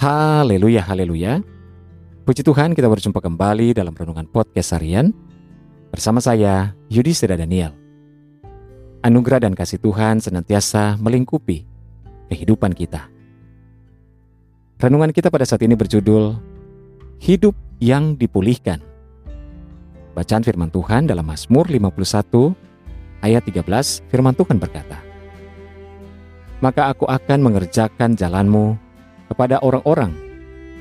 Haleluya, haleluya. Puji Tuhan kita berjumpa kembali dalam Renungan Podcast Harian bersama saya Yudi Seda Daniel. Anugerah dan kasih Tuhan senantiasa melingkupi kehidupan kita. Renungan kita pada saat ini berjudul Hidup yang Dipulihkan. Bacaan firman Tuhan dalam Mazmur 51 ayat 13 firman Tuhan berkata, Maka aku akan mengerjakan jalanmu kepada orang-orang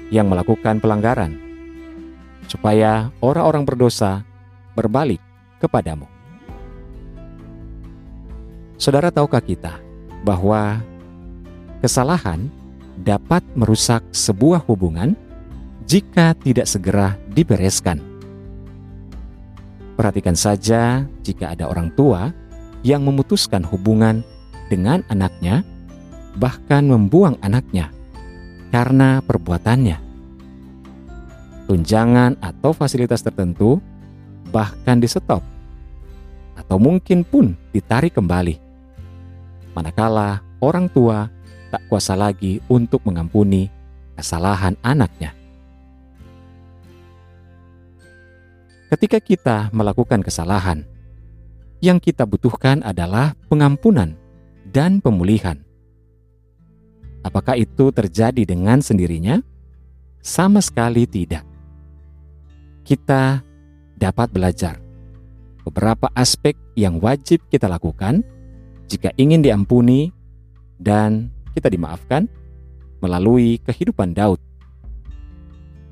yang melakukan pelanggaran, supaya orang-orang berdosa berbalik kepadamu. Saudara, tahukah kita bahwa kesalahan dapat merusak sebuah hubungan jika tidak segera dibereskan? Perhatikan saja jika ada orang tua yang memutuskan hubungan dengan anaknya, bahkan membuang anaknya karena perbuatannya. Tunjangan atau fasilitas tertentu bahkan di stop atau mungkin pun ditarik kembali. Manakala orang tua tak kuasa lagi untuk mengampuni kesalahan anaknya. Ketika kita melakukan kesalahan, yang kita butuhkan adalah pengampunan dan pemulihan. Apakah itu terjadi dengan sendirinya? Sama sekali tidak. Kita dapat belajar beberapa aspek yang wajib kita lakukan jika ingin diampuni dan kita dimaafkan melalui kehidupan Daud.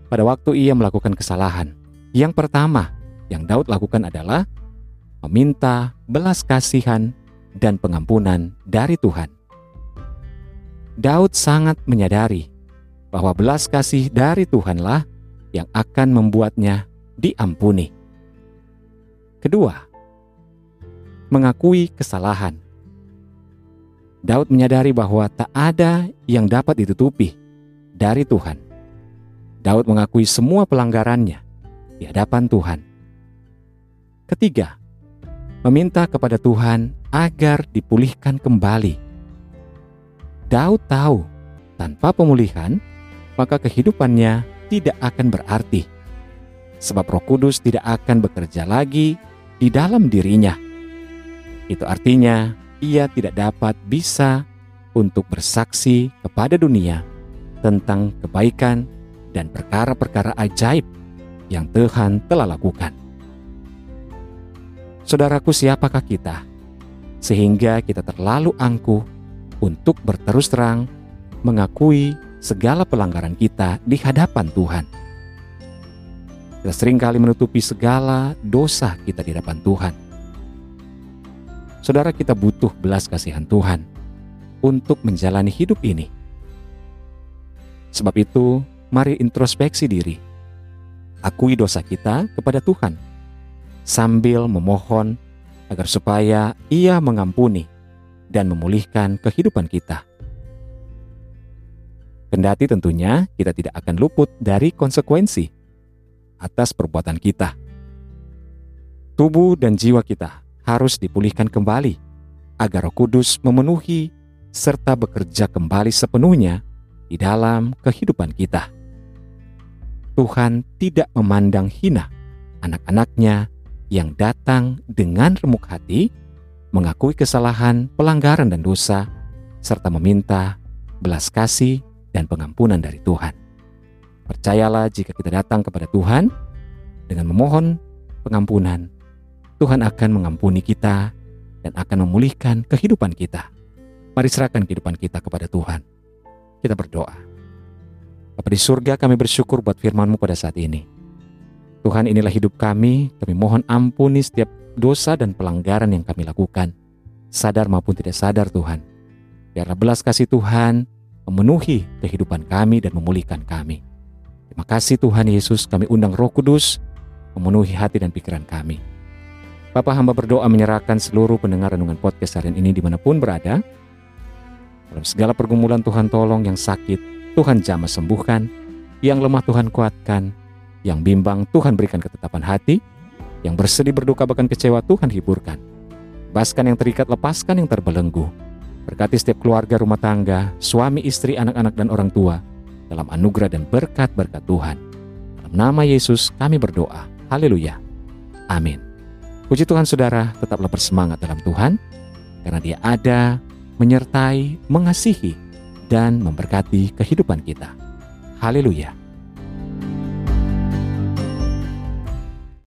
Pada waktu ia melakukan kesalahan, yang pertama yang Daud lakukan adalah meminta belas kasihan dan pengampunan dari Tuhan. Daud sangat menyadari bahwa belas kasih dari Tuhanlah yang akan membuatnya diampuni. Kedua, mengakui kesalahan. Daud menyadari bahwa tak ada yang dapat ditutupi dari Tuhan. Daud mengakui semua pelanggarannya di hadapan Tuhan. Ketiga, meminta kepada Tuhan agar dipulihkan kembali Daud tahu tanpa pemulihan, maka kehidupannya tidak akan berarti. Sebab Roh Kudus tidak akan bekerja lagi di dalam dirinya. Itu artinya ia tidak dapat bisa untuk bersaksi kepada dunia tentang kebaikan dan perkara-perkara ajaib yang Tuhan telah lakukan. Saudaraku, siapakah kita sehingga kita terlalu angkuh untuk berterus terang mengakui segala pelanggaran kita di hadapan Tuhan. Kita sering kali menutupi segala dosa kita di hadapan Tuhan. Saudara kita butuh belas kasihan Tuhan untuk menjalani hidup ini. Sebab itu, mari introspeksi diri. Akui dosa kita kepada Tuhan sambil memohon agar supaya Ia mengampuni dan memulihkan kehidupan kita. Kendati tentunya kita tidak akan luput dari konsekuensi atas perbuatan kita. Tubuh dan jiwa kita harus dipulihkan kembali agar Roh Kudus memenuhi serta bekerja kembali sepenuhnya di dalam kehidupan kita. Tuhan tidak memandang hina anak-anaknya yang datang dengan remuk hati mengakui kesalahan, pelanggaran, dan dosa, serta meminta belas kasih dan pengampunan dari Tuhan. Percayalah, jika kita datang kepada Tuhan dengan memohon pengampunan, Tuhan akan mengampuni kita dan akan memulihkan kehidupan kita. Mari serahkan kehidupan kita kepada Tuhan. Kita berdoa. Bapa di surga kami bersyukur buat firman-Mu pada saat ini. Tuhan inilah hidup kami, kami mohon ampuni setiap dosa dan pelanggaran yang kami lakukan, sadar maupun tidak sadar Tuhan. Biarlah belas kasih Tuhan memenuhi kehidupan kami dan memulihkan kami. Terima kasih Tuhan Yesus, kami undang roh kudus memenuhi hati dan pikiran kami. Bapak hamba berdoa menyerahkan seluruh pendengar renungan podcast hari ini di mana pun berada. Dalam segala pergumulan Tuhan tolong yang sakit, Tuhan jamah sembuhkan, yang lemah Tuhan kuatkan, yang bimbang Tuhan berikan ketetapan hati, yang bersedih berduka bahkan kecewa Tuhan hiburkan. Baskan yang terikat, lepaskan yang terbelenggu. Berkati setiap keluarga rumah tangga, suami, istri, anak-anak, dan orang tua dalam anugerah dan berkat-berkat Tuhan. Dalam nama Yesus kami berdoa. Haleluya. Amin. Puji Tuhan saudara, tetaplah bersemangat dalam Tuhan, karena dia ada, menyertai, mengasihi, dan memberkati kehidupan kita. Haleluya.